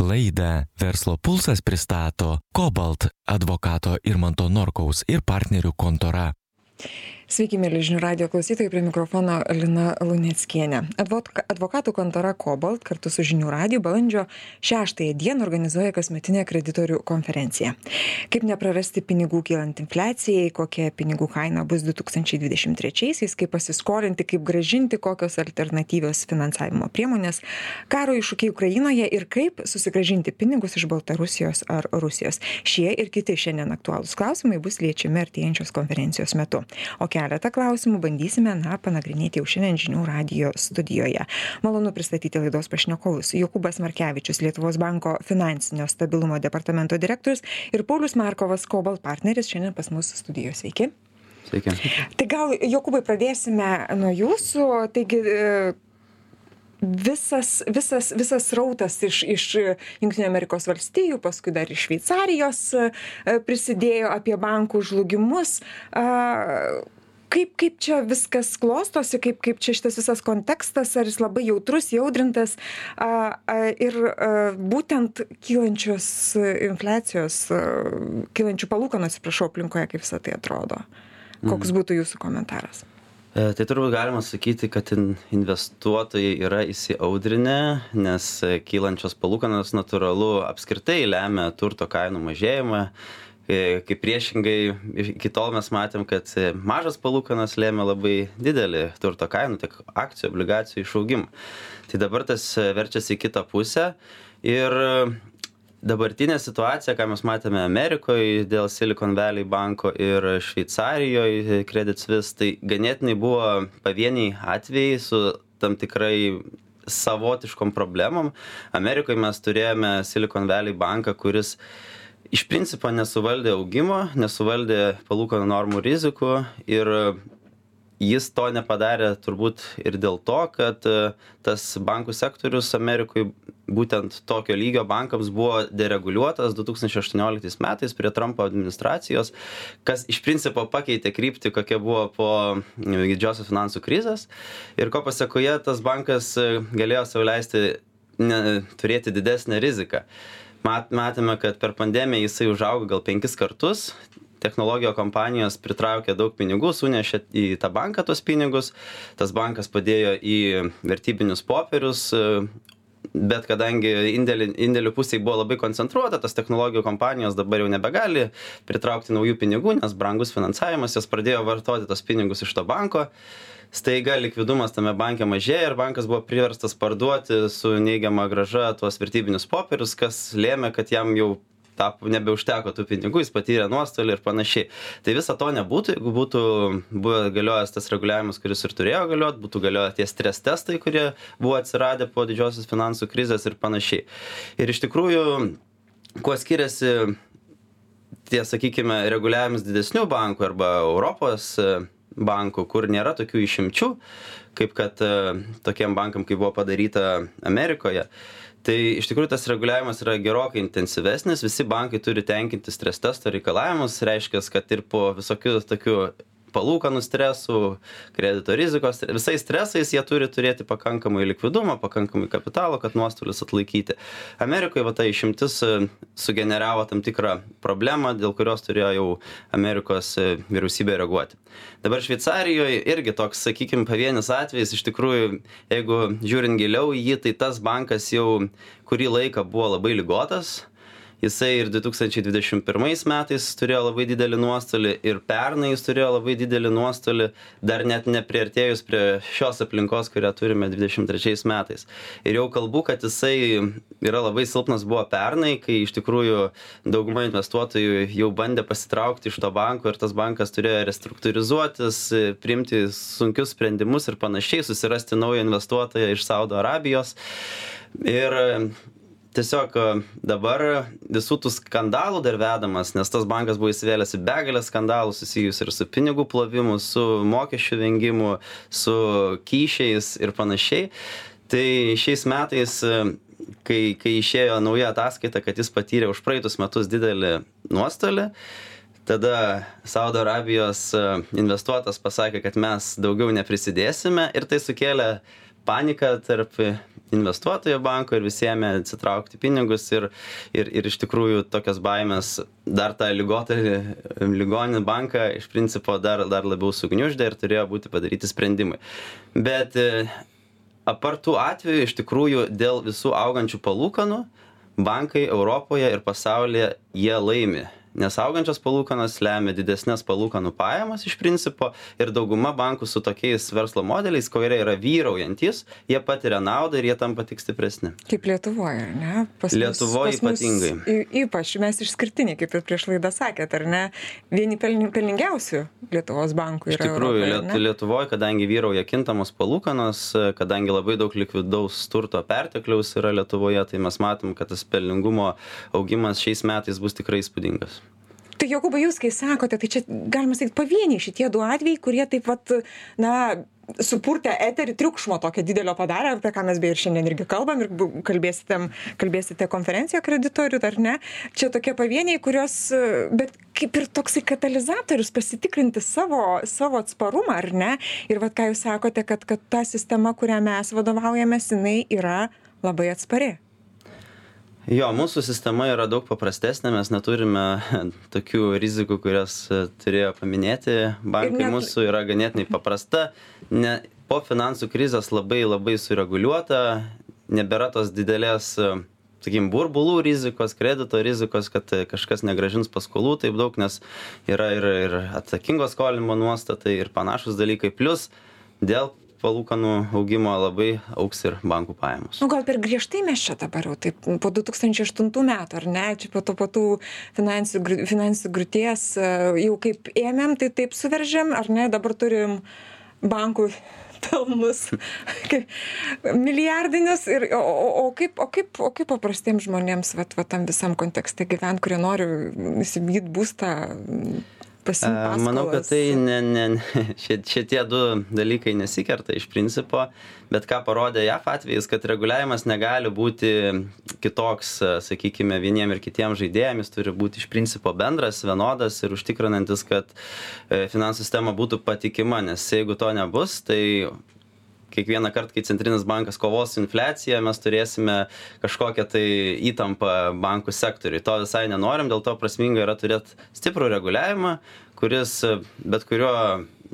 Laidą Verslo pulsas pristato Cobalt advokato Irmanto Norkaus ir partnerių kontora. Sveiki, mėly žinių radio klausytojai, prie mikrofono Lina Luneckienė. Advoka, advokatų kontora Cobalt kartu su žinių radiju balandžio 6 dieną organizuoja kasmetinę kreditorių konferenciją. Kaip neprarasti pinigų kylant infliacijai, kokia pinigų kaina bus 2023-aisiais, kaip pasiskolinti, kaip gražinti, kokios alternatyvios finansavimo priemonės, karo iššūkiai Ukrainoje ir kaip susigražinti pinigus iš Baltarusijos ar Rusijos. Šie ir kiti šiandien aktualūs klausimai bus liečiami artėjančios konferencijos metu. O keletą klausimų bandysime na panagrinėti jau šiandien žinių radijo studijoje. Malonu pristatyti laidos pašnekovus. Jokūbas markevičius lietuvos banko finansinio stabilumo departamento direktorius ir paulius markovas cobalt partneris šiandien pas mus studijoj sveiki. Sveiki. Tai gal, Jokūbai, pradėsime nuo jūsų. Taigi, visas, visas, visas rautas iš, iš Junktinių Amerikos valstijų, paskui dar iš Šveicarijos prisidėjo apie bankų žlugimus kaip kaip čia viskas klostosi kaip kaip čia šitas visas kontekstas ar jis labai jautrus įaudrintas a a ir a būtent kylančios infliacijos kylančių palūkanų atsiprašau aplinkoje kaip visa tai atrodo. Koks būtų jūsų komentaras? E, tai turbūt galima sakyti, kad investuotojai yra įsiaudrinę, nes kylančios palūkanos natūralu apskritai lemia turto kainų mažėjimą kai priešingai iki tol mes matėm, kad mažas palūkanas lėmė labai didelį turto kainų, tiek akcijų, obligacijų išaugimą. Tai dabar tas verčiasi į kitą pusę ir dabartinė situacija, ką mes matėme Amerikoje dėl Silicon Valley banko ir Šveicarijoje Credit Suisse, tai ganėtinai buvo pavieniai atvejai su tam tikrai savotiškom problemom. Amerikoje mes turėjome Silicon Valley banką, kuris uh, iš principo nesuvaldė augimo nesuvaldė palūkanų normų rizikų ir jis to nepadarė turbūt ir dėl to kad tas bankų sektorius amerikoj būtent tokio lygio bankams buvo dereguliuotas du tūkstančiai aštuonioliktais metais prie trampo administracijos kas iš principo pakeitė kryptį kokia buvo po didžiosios finansų krizės. Ir ko pasekoje tas bankas galėjo sau leisti ne turėti didesnę riziką mat matėme kad per pandemiją jisai užaugo gal penkis kartus. Technologijų kompanijos pritraukė daug pinigų sunešė į tą banką tuos pinigus. Tas bankas padėjo į vertybinius popierius bet kadangi indėlį indėlių pusėj buvo labai koncentruota tos technologijų kompanijos dabar jau nebegali pritraukti naujų pinigų nes brangus finansavimas jos pradėjo vartoti tuos pinigus iš to banko. Staiga likvidumas tame banke mažėja ir bankas buvo priverstas parduoti su neigiama grąža tuos vertybinius popierius kas lėmė kad jam jau tapo nebeužteko tų pinigų jis patyrė nuostolį ir panašiai. Tai viso to nebūtų jeigu būtų galiojęs tas reguliavimas kuris ir turėjo galiot būtų galioję tie stres testai kurie buvo atsiradę po didžiosios finansų krizės ir panašiai. Ir iš tikrųjų kuo skiriasi tie sakykime reguliavimas didesnių bankų arba europos bankų kur nėra tokių išimčių kaip kad e, tokiem bankam kaip buvo padaryta amerikoje tai iš tikrųjų tas reguliavimas yra gerokai intensyvesnis. Visi bankai turi tenkinti stres testo reikalavimus. Reiškias kad ir po visokių tokių palūkanų stresų kredito rizikos visais stresais jie turi turėti pakankamai likvidumo pakankamai kapitalo kad nuostolius atlaikyti. Amerikoj va ta išimtis e, sugeneravo tam tikrą problemą dėl kurios turėjo jau amerikos e, vyriausybė reaguoti. Dabar šveicarijoj irgi toks sakykim pavienis atvejis iš tikrųjų jeigu žiūrint giliau į jį tai tas bankas jau kurį laiką buvo labai ligotas jisai ir du tūkstančiai dvidešim pirmais metais turėjo labai didelį nuostolį ir pernai jis turėjo labai didelį nuostolį dar net nepriartėjus prie šios aplinkos kurią turime dvidešim trečiais metais. Ir jau kalbu kad jisai yra labai silpnas buvo pernai kai iš tikrųjų dauguma investuotojų jau bandė pasitraukti iš to banko ir tas bankas turėjo restruktūrizuotis priimti sunkius sprendimus ir panašiai susirasti naują investuotoją iš saudo arabijos. Ir tiesiog dabar visų tų skandalų dar vedamas nes tas bankas buvo įsivėlęs į begalę skandalų susijusių ir su pinigų plovimu su mokesčių vengimu su kyšiais ir panašiai. Tai šiais metais kai kai išėjo nauja ataskaita kad jis patyrė už praeitus metus didelį nuostolį tada saudo arabijos investuotojas pasakė kad mes daugiau neprisidėsime ir tai sukėlė paniką tarp investuotojo banko ir visi ėmė atsitraukti pinigus ir, ir, ir iš tikrųjų tokios baimės dar tą ligotą ligoninį banką iš principo dar, dar labiau sugniuždė ir turėjo būti padaryti sprendimai. Bet e, apartų atveju iš tikrųjų dėl visų augančių palūkanų bankai Europoje ir pasaulyje jie laimi nes augančios palūkanos lemia didesnes palūkanų pajamas iš principo ir dauguma bankų su tokiais verslo modeliais kurie yra vyraujantys jie patiria naudą ir jie tampa tik stipresni. Kaip lietuvoj ar ne? Pas mus lietuvoj pas mus ypatingai. y- ypač mes išskirtiniai kaip ir prieš laidą sakėt ar ne? Vieni pelni- pelningiausių lietuvos bankų iš yra tikrųjų Europoje, liet, lietuvoj kadangi vyrauja kintamos palūkanos kadangi labai daug likvidaus turto pertekliaus yra lietuvoje tai mes matom kad tas pelningumo augimas šiais metais bus tikrai įspūdingas tai jokūbai jūs kai sakote tai čia galima sakyt pavieniai šitie du atvejai kurie taip vat na supurtė eterį triukšmo tokio didelio padarė apie ką mes beje ir šiandien irgi kalbam ir kalbėsite kalbėsite konferencijoj kreditorių ar ne? Čia tokie pavieniai kuriuos bet kaip ir toksai katalizatorius pasitikrinti savo savo atsparumą ar ne? Ir vat ką jūs sakote kad kad ta sistema kuria mes vadovaujamės jinai yra labai atspari jo mūsų sistema yra daug paprastesnė mes neturime tokių rizikų kurias e, turėjo paminėti. Bankai net- mūsų yra ganėtinai paprasta. Ne po finansų krizės labai labai sureguliuota nebėra tos didelės e, sakykim burbulų rizikos kredito rizikos kad e, kažkas negrąžins paskolų taip daug nes yra ir ir atsakingo skolinimo nuostatai ir panašūs dalykai. Plius dėl palūkanų augimo labai augs ir bankų pajamos. Nu gal per griežtai mes čia dabar jau taip po du tūkstančiai aštuntų metų ar ne? Čia po to po tų finansų finansų griūties e, jau kaip ėmėm tai taip suveržėm ar ne? Dabar turim bankų pelnus milijardinius ir o o kaip o kaip o kaip paprastiems žmonėms vat va tam visam kontekste gyvent kurie nori įsigyt būstą pasiimt A, Manau, kad tai ne, ne, ne, šie- šitie du dalykai nesikerta iš principo, bet ką parodė JAF atvejais, kad reguliavimas negali būti kitoks, a, sakykime, vieniem ir kitiem žaidėjams, turi būti iš principo bendras, vienodas ir užtikrinantis, kad e, finansų sistema būtų patikima, nes jeigu to nebus, tai kiekvieną kartą, kai centrinis bankas kovos su infliacija, mes turėsime kažkokią tai įtampą bankų sektoriui. To visai nenorim, dėl to prasminga yra turėti stiprų reguliavimą, kuris e, bet kurio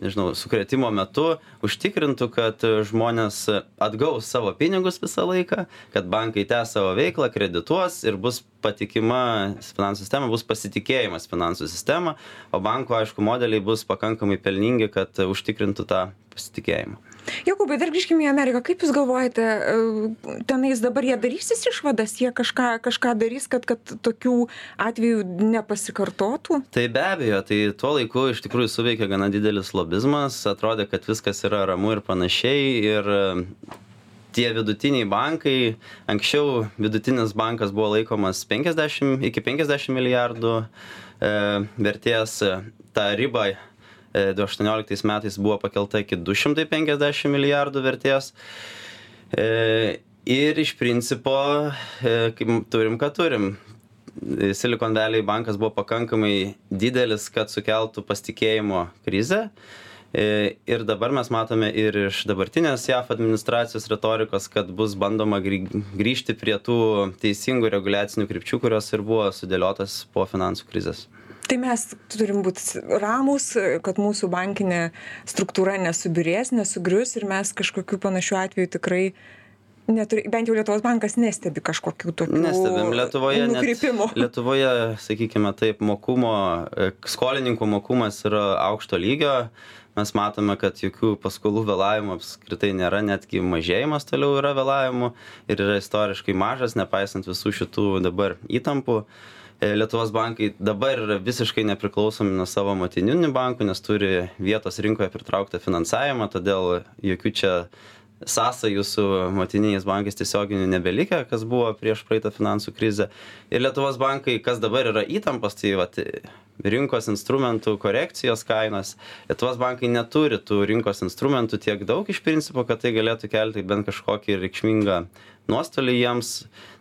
nežinau, sukretimo metu užtikrintų, kad žmonės atgaus savo pinigus visą laiką, kad bankai tęs savo veiklą, kredituos ir bus patikima finansų sistema, bus pasitikėjimas finansų sistema, o banko, aišku, modeliai bus pakankamai pelningi, kad užtikrintų tą pasitikėjimą. Jokūbai, dar grįžkime į Ameriką. Kaip Jūs galvojate, e, tenais dabar jie darysis išvadas, jie kažką, kažką darys, kad, kad tokių atvejų nepasikartotų? Tai be abejo, tai tuo laiku iš tikrųjų suveikė gana didelis lobizmas, atrodė, kad viskas yra ramu ir panašiai. Ir e, tie vidutiniai bankai, anksčiau vidutinis bankas buvo laikomas 50, iki 50 milijardų e, vertės, ta riba e, 2018 metais buvo pakelta iki 250 milijardų vertės. E, ir iš principo, e, kaip turim, ką turim. Silicon Valley bankas buvo pakankamai didelis, kad sukeltų pasitikėjimo krizę. E, Ir dabar mes matome ir iš dabartinės JAF administracijos retorikos, kad bus bandoma grį- grįžti prie tų teisingų reguliacinių krypčių, kurios ir buvo sudėliotas po finansų krizės. Tai mes turim būti ramus, kad mūsų bankinė struktūra nesubirės, nesugrius ir mes kažkokių panašių atvejų tikrai neturi, bent jau Lietuvos bankas nestebi kažkokių tokių Nestebim Lietuvoje. nukrypimų. Lietuvoje, sakykime taip, mokumo, e, skolininkų mokumas yra aukšto lygio. Mes matome, kad jokių paskolų vėlavimų apskritai nėra, netgi mažėjimas toliau yra vėlavimų ir yra istoriškai mažas, nepaisant visų šitų dabar įtampų. E, Lietuvos bankai dabar yra visiškai nepriklausomi nuo savo motininių bankų, nes turi vietos rinkoje pritrauktą finansavimą, todėl jokių čia sąsajų su motininiais bankais tiesioginių nebelikę, kas buvo prieš praeitą finansų krizę. Ir Lietuvos bankai, kas dabar yra įtampos, tai vat, rinkos instrumentų korekcijos kainos. Lietuvos bankai neturi tų rinkos instrumentų tiek daug iš principo kad tai galėtų kelti bent kažkokį reikšmingą nuostolį jiems.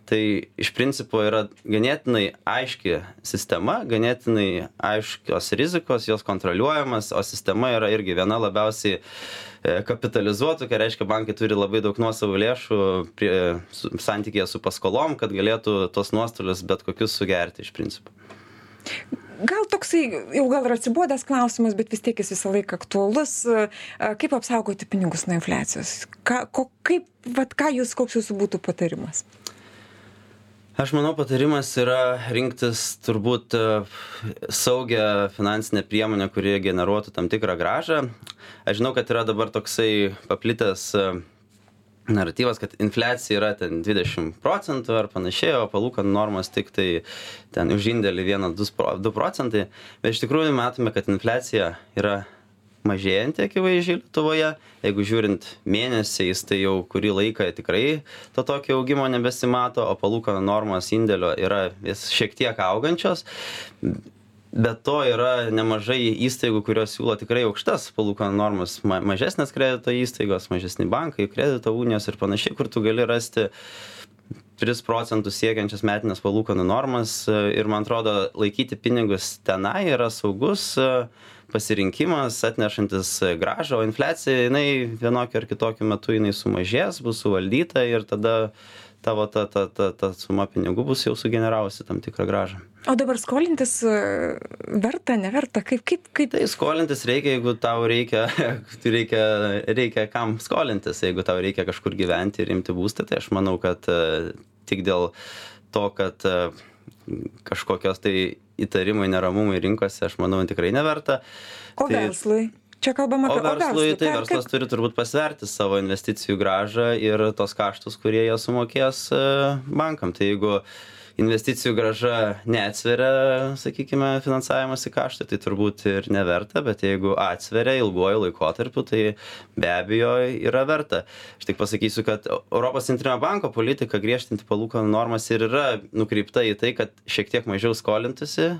Tai iš principo yra ganėtinai aiški sistema ganėtinai aiškios rizikos jos kontroliuojamos o sistema yra irgi viena labiausiai e, kapitalizuotų ką reiškia bankai turi labai daug nuosavų lėšų prie su santykyje su paskolom kad galėtų tuos nuostolius bet kokius sugerti iš principo toksai jau gal ir atsibodęs klausimas bet vis tiek jis visą laiką aktualus. Kaip apsaugoti pinigus nuo infliacijos? Ką ko kaip vat ką jūs koks jūsų būtų patarimas? Aš manau, patarimas yra rinktis turbūt saugią finansinę priemonę, kuri generuotų tam tikrą gražą. Aš žinau, kad yra dabar toksai paplitęs naratyvas kad infliacija yra ten dvidešim procentų ar panašiai o palūkanų normos tiktai ten už indėlį vieną dus pro du procentai. Bet iš tikrųjų matome kad infliacija yra mažėjanti akivaizdžiai lietuvoje. Jeigu žiūrint mėnesiais tai jau kurį laiką tikrai to tokio augimo nebesimato o palūkanų normos indėlio yra vis šiek tiek augančios be to yra nemažai įstaigų kurios siūlo tikrai aukštas palūkanų normas. Ma mažesnės kredito įstaigos mažesni bankai kredito unijos ir panašiai kur tu gali rasti tris procentus siekiančias metines palūkanų normas. Ir man atrodo laikyti pinigus tenai yra saugus pasirinkimas atnešantis grąžą o infliacija jinai vienokiu ar kitokiu metu jinai sumažės bus suvaldyta ir tada tavo ta ta ta ta suma pinigų bus jau sugeneravusi tam tikrą grąžą o dabar skolintis e, verta neverta? Kaip kaip kaip? Tai skolintis reikia jeigu tau reikia reikia reikia kam skolintis. Jeigu tau reikia kažkur gyventi ir imti būstą tai aš manau kad e, tik dėl to kad e, kažkokios tai įtarimai neramumai rinkose aš manau tikrai neverta. O tai verslui Čia kalbam apie o verslui tai verslas kaip... turi turbūt pasverti savo investicijų gražą ir tos kaštus, kurie jie sumokės e, bankam. Tai jeigu investicijų graža neatsveria, sakykime, finansavimas į kaštą, tai turbūt ir neverta, bet jeigu atsveria ilguoju laikotarpiu, tai be abejo yra verta. Aš tik pasakysiu, kad Europos centrinio banko politika griežtinti palūkanų normas ir yra nukreipta į tai, kad šiek tiek mažiau skolintųsi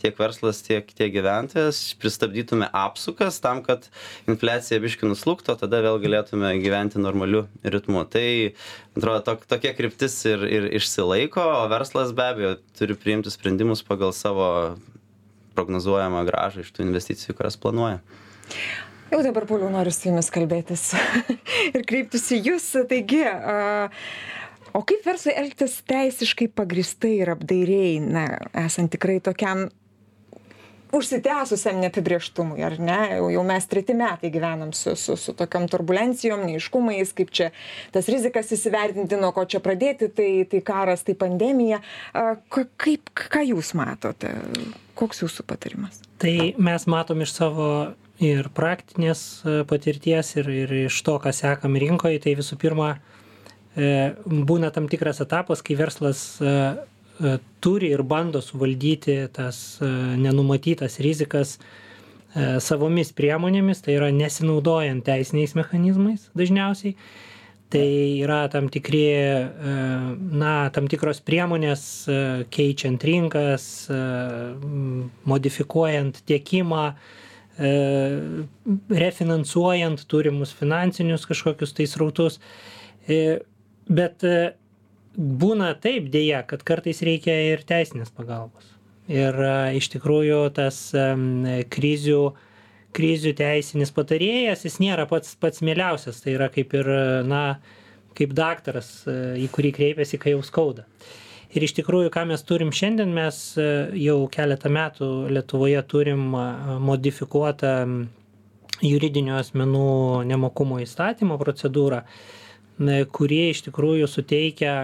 tiek verslas tiek tiek gyventojas pristabdytume apsukas tam kad infliacija biškį nuslūgtų o tada vėl galėtume gyventi normaliu ritmu tai atrodo tok tokia kryptis ir ir išsilaiko o verslas be abejo turi priimti sprendimus pagal savo prognozuojamą grąžą iš tų investicijų kurias planuoja Jau dabar, Pauliau, noriu su jumis kalbėtis ir kreiptis į jūs. Taigi, o kaip verslui elgtis teisiškai pagristai ir apdairiai, na, esant tikrai tokiam užsitęsusiam neapibrėžtumui ar ne? Jau jau mes treti metai gyvenam su su su tokiom turbulencijom neaiškumais kaip čia tas rizikas įsivertinti nuo ko čia pradėti tai tai karas tai pandemija. A ka kaip ką jūs matote? Koks jūsų patarimas? Tai mes matom iš savo ir praktinės e, patirties ir ir iš to ką sekam rinkoj tai visų pirma e, būna tam tikras etapas kai verslas e, turi ir bando suvaldyti tas e, nenumatytas rizikas e, savomis priemonėmis, tai yra nesinaudojant teisiniais mechanizmais dažniausiai. Tai yra tam tikri, na, tam tikros priemonės keičiant rinkas, modifikuojant tiekimą, refinansuojant turimus finansinius kažkokius tai srautus. Bet būna taip deja kad kartais reikia ir teisinės pagalbos. Ir iš tikrųjų tas krizių krizių teisinis patarėjas jis nėra pats pats mieliausias. Tai yra kaip ir na kaip daktaras į kurį kreipiasi kai jau skauda. Ir iš tikrųjų ką mes turim šiandien mes jau keletą metų lietuvoje turim modifikuotą juridinių asmenų nemokumo įstatymo procedūrą kuri iš tikrųjų suteikia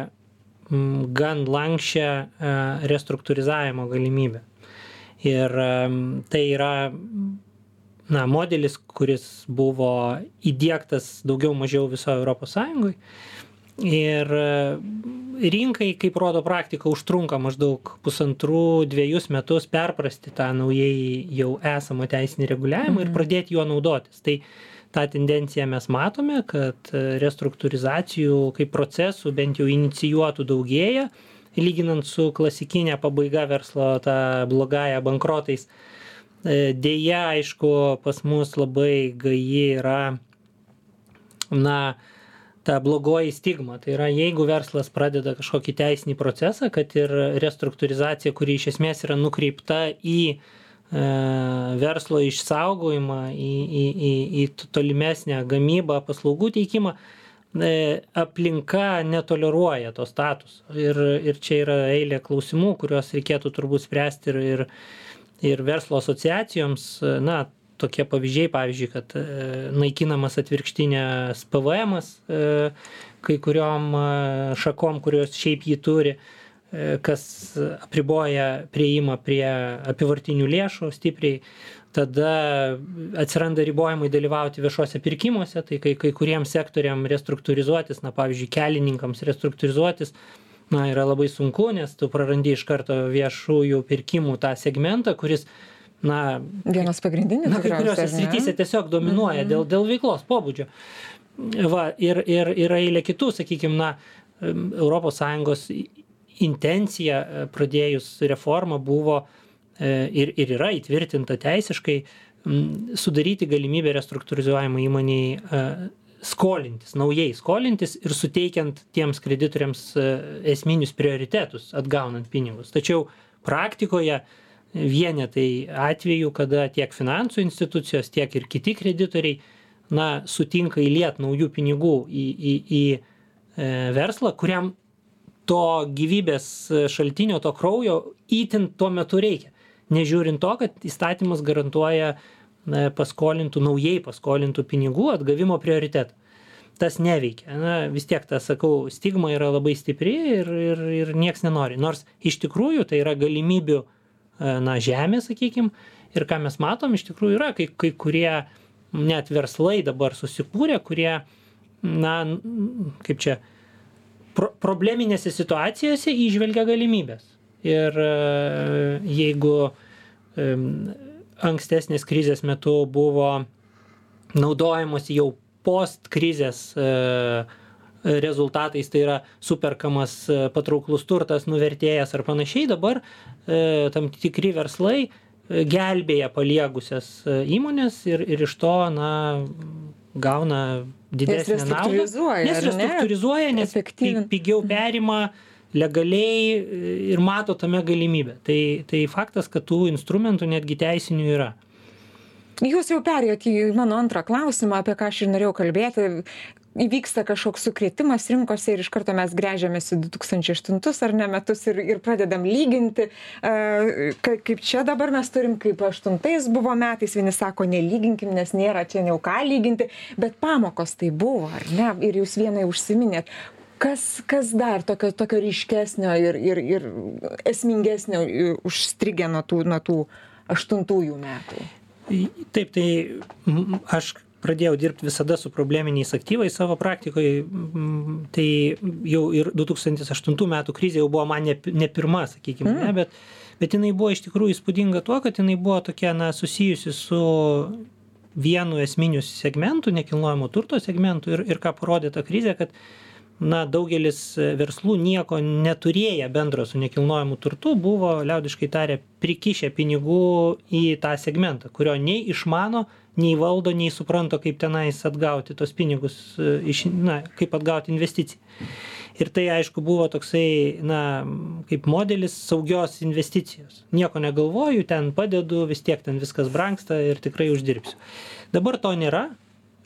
gan lankščią e, restruktūrizavimo galimybę. Ir tai yra na, modelis, kuris buvo įdėktas daugiau mažiau visoje Europos Sąjungoje. Ir e, rinkai, kaip rodo praktika, užtrunka maždaug pusantrų, dviejus metus perprasti tą naujai jau esamą teisinį reguliavimą mhm. ir pradėti juo naudotis. Tai tą tendenciją mes matome kad restruktūrizacijų kaip procesų bent jau inicijuotų daugėja lyginant su klasikinė pabaiga verslo ta blogąja bankrotais. E, Deja, aišku, pas mus labai gaji yra, na, ta blogoji stigma. Tai yra, jeigu verslas pradeda kažkokį teisinį procesą, kad ir restruktūrizacija, kuri iš esmės yra nukreipta į E, verslo išsaugojimą, į, į, į, į tolimesnę gamybą, paslaugų teikimą, e, aplinka netoleruoja to status. Ir, ir čia yra eilė klausimų, kuriuos reikėtų turbūt spręsti ir, ir, ir verslo asociacijoms. Na, tokie pavyzdžiai, pavyzdžiui, kad e, naikinamas atvirkštinės PVM kai kuriuom šakom, kurios šiaip jį turi E, kas apriboja prieimą prie apivartinių lėšų stipriai, tada atsiranda ribojimai dalyvauti viešuose pirkimuose, tai kai, kai kuriems sektoriam restruktūrizuotis, na pavyzdžiui, kelininkams restruktūrizuotis, na yra labai sunku, nes tu prarandi iš karto viešųjų pirkimų tą segmentą, kuris na, vienas pagrindinių. Na, kai kuriuose srityse tiesiog dominuoja mm -hmm. dėl, dėl veiklos pobūdžio. Va, ir, ir yra eilė kitų, sakykime, na, ES intencija e, pradėjus reformą buvo e, ir, ir yra įtvirtinta teisiškai sudaryti galimybę restruktūrizuojamą įmoniai e, skolintis, naujai skolintis ir suteikiant tiems kreditoriams esminius prioritetus, atgaunant pinigus. Tačiau praktikoje vienetai atvejų, kada tiek finansų institucijos, tiek ir kiti kreditoriai na, sutinka įliet naujų pinigų į, į, į verslą, kuriam to gyvybės šaltinio, to kraujo įtin tuo metu reikia. Nežiūrint to, kad įstatymas garantuoja paskolintų, naujai paskolintų pinigų atgavimo prioritetą. Tas neveikia. Na, vis tiek, tas, sakau, stigma yra labai stipri ir, ir, ir nieks nenori. Nors iš tikrųjų tai yra galimybių, na, žemė, sakykime, ir ką mes matom, iš tikrųjų yra kai, kai kurie net verslai dabar susikūrė, kurie, na, kaip čia, pro probleminėse situacijose įžvelgia galimybes. Ir e, jeigu ankstesnės krizės metu buvo naudojamos jau post krizės e, rezultatais, tai yra superkamas e, patrauklus turtas, nuvertėjęs ar panašiai, dabar tam tikri verslai gelbėja paliegusias įmonės ir, ir iš to, na, gauna didesnę naudą. Nes restruktūrizuoja, nes pigiau perima legaliai ir mato tame galimybę. Tai, tai faktas, kad tų instrumentų netgi teisinių yra. Jūs jau perėjot į mano antrą klausimą, apie ką aš ir norėjau kalbėti įvyksta kažkoks sukrėtimas rinkose ir iš karto mes gręžiamės į 2008 ar ne metus ir, ir pradedam lyginti, kaip čia dabar mes turim, kaip 8 buvo metais, vieni sako, nelyginkim, nes nėra čia jau ką lyginti, bet pamokos tai buvo, ar ne? Ir jūs vienai užsiminėt, kas kas dar tokio tokio ryškesnio ir ir ir esmingesnio užstrigę nuo tų nuo tų aštuntųjų metų taip tai aš pradėjau dirbt visada su probleminiais aktyvais savo praktikoj tai jau ir du tūkstantis aštuntų metų krizė jau buvo man ne ne pirma sakykim ane mm. bet bet jinai buvo iš tikrųjų įspūdinga tuo kad jinai buvo tokia na susijusi su vienu esminiu segmentu nekilnojamo turto segmentu ir ir ką parodė ta krizė kad na daugelis verslų nieko neturėję bendro su nekilnojamu turtu buvo liaudiškai tariant prikišę pinigų į tą segmentą kurio nei išmano nei valdo nei supranta kaip tenais atgauti tuos pinigus e, iš na kaip atgauti investiciją. Ir tai aišku buvo toksai na kaip modelis saugios investicijos. Nieko negalvoju ten padedu vis tiek ten viskas brangsta ir tikrai uždirbsiu. Dabar to nėra e,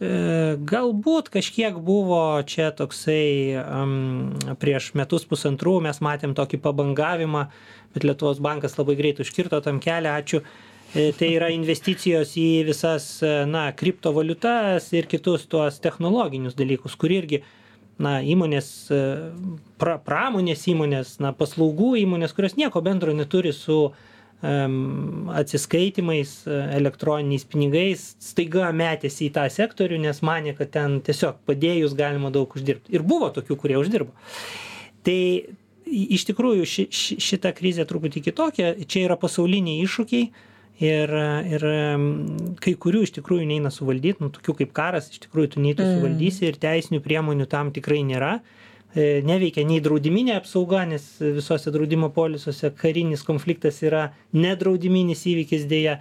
galbūt kažkiek buvo čia toksai um, prieš metus pusantrų mes matėm tokį pabangavimą bet lietuvos bankas labai greit užkirto tam kelią ačiū. E, tai yra investicijos į visas, e, na, kriptovaliutas ir kitus tuos technologinius dalykus, kur irgi, na, įmonės, e, pra, pramonės įmonės, na, paslaugų įmonės, kurios nieko bendro neturi su um, atsiskaitimais, elektroniniais pinigais, staiga metėsi į tą sektorių, nes manė, kad ten tiesiog padėjus galima daug uždirbti. Ir buvo tokių, kurie uždirbo. Tai iš tikrųjų ši, ši, šita krizė truputį kitokia, čia yra pasauliniai iššūkiai ir ir kai kurių iš tikrųjų neina suvaldyt nu tokių kaip karas iš tikrųjų tu nei tu mm. suvaldysi ir teisinių priemonių tam tikrai nėra e, neveikia nei draudiminė apsauga, nes visose draudimo polisuose karinis konfliktas yra nedraudiminis įvykis dėja.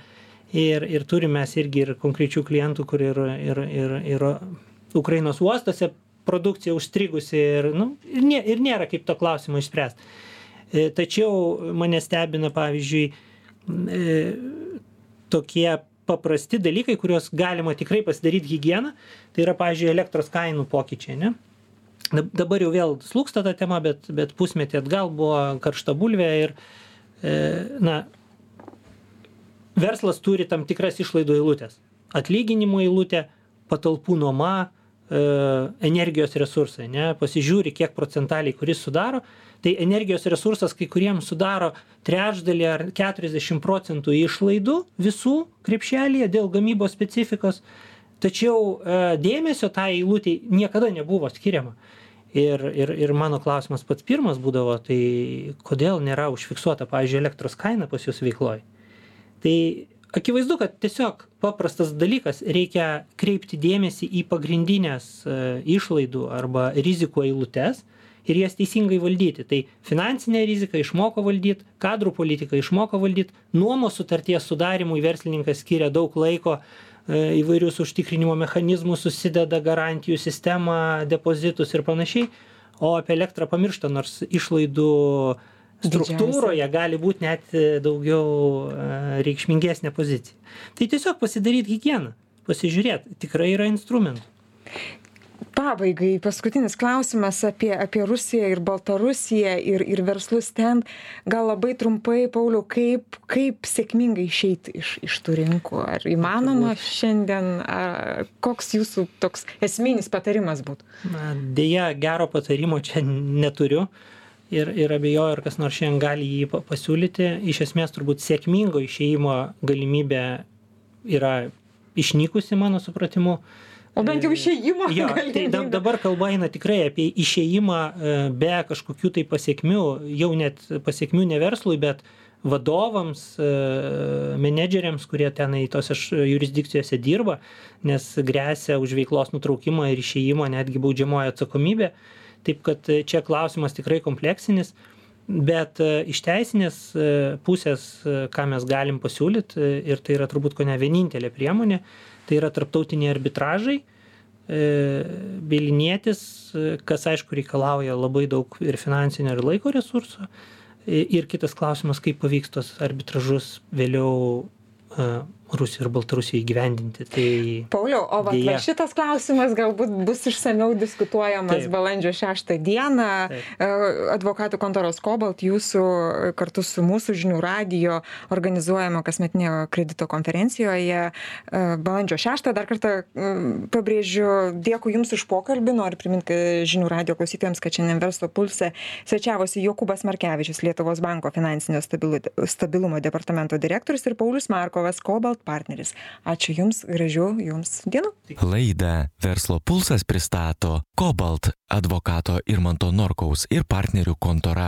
Ir, ir turime mes irgi ir konkrečių klientų, kur ir, ir, ir, ir Ukrainos uostose produkcija užstrigusi ir, nu, ir, nė, ir nėra kaip to klausimo išspręsti. E, tačiau mane stebina, pavyzdžiui, e, tokie paprasti dalykai, kuriuos galima tikrai pasidaryti higieną, tai yra, pavyzdžiui, elektros kainų pokyčiai. Ne? Dabar jau vėl slūksta ta tema, bet, bet pusmetį atgal buvo karšta bulvė ir, e, na, verslas turi tam tikras išlaidų eilutės. Atlyginimo eilutė, patalpų nuoma, e, energijos resursai, ne, pasižiūri, kiek procentaliai kuris sudaro, tai energijos resursas kai kuriems sudaro trečdalį ar 40 procentų išlaidų visų krepšelėje dėl gamybos specifikos, tačiau e, dėmesio tai eilutė niekada nebuvo skiriama. Ir, ir, ir mano klausimas pats pirmas būdavo, tai kodėl nėra užfiksuota, pavyzdžiui, elektros kaina pas jūs veikloje. Tai akivaizdu, kad tiesiog paprastas dalykas, reikia kreipti dėmesį į pagrindinės e, išlaidų arba rizikų eilutes, ir jas teisingai valdyti. Tai finansinę riziką išmoko valdyti, kadrų politiką išmoko valdyti, nuomos sutarties sudarimui verslininkas skiria daug laiko, įvairius užtikrinimo mechanizmus susideda garantijų sistemą, depozitus ir panašiai, o apie elektrą pamiršta, nors išlaidų struktūroje gali būti net daugiau e, reikšmingesnė pozicija. Tai tiesiog pasidaryti higieną, pasižiūrėti, tikrai yra instrumentų pabaigai paskutinis klausimas apie apie rusiją ir baltarusiją ir ir verslus ten. Gal labai trumpai pauliau kaip kaip sėkmingai išeiti iš iš tų rinkų? Ar įmanoma šiandien a koks jūsų toks esminis patarimas būtų? Na deja gero patarimo čia neturiu ir ir abejoju ar kas nors šiandien gali jį pasiūlyti. Iš esmės turbūt sėkmingo išėjimo galimybė yra išnykusi mano supratimu O bent jau išėjimo. Jo, tai dabar kalba eina tikrai apie išėjimą e, be kažkokių tai pasiekmių, jau net pasiekmių ne verslui, bet vadovams, e, menedžeriams, kurie tenai tose jurisdikcijose dirba, nes grėsia už veiklos nutraukimą ir išėjimą netgi baudžiamoji atsakomybė. Taip kad čia klausimas tikrai kompleksinis, bet e, iš teisinės pusės, ką mes galim pasiūlyti, ir tai yra turbūt ko ne vienintelė priemonė, tai yra tarptautiniai arbitražai, e, bylinėtis, e, kas aišku reikalauja labai daug ir finansinio, ir laiko resursų. Ir kitas klausimas, kaip pavyks tos arbitražus vėliau Rusijai ir Baltarusijai įgyvendinti. Tai Pauliau, o va, va šitas klausimas galbūt bus išsameu diskutuojamas Taip. balandžio 6 dieną. Taip. E, advokatų kontoros Kobalt jūsų kartu su mūsų žinių radio organizuojama kasmetinė kredito konferencijoje e, balandžio 6. Dar kartą e, pabrėžiu, dėkui Jums už pokalbį. Noriu priminti žinių radio klausytėjams, kad šiandien verslo pulse svečiavosi Jokubas Markevičius, Lietuvos banko finansinio stabilumo departamento direktorius ir Paulius Markovas Kobalt Cloud partneris. Ačiū Jums, gražių Jums dienų. Laidą Verslo pulsas pristato Cobalt advokato Irmanto Norkaus ir partnerių kontora.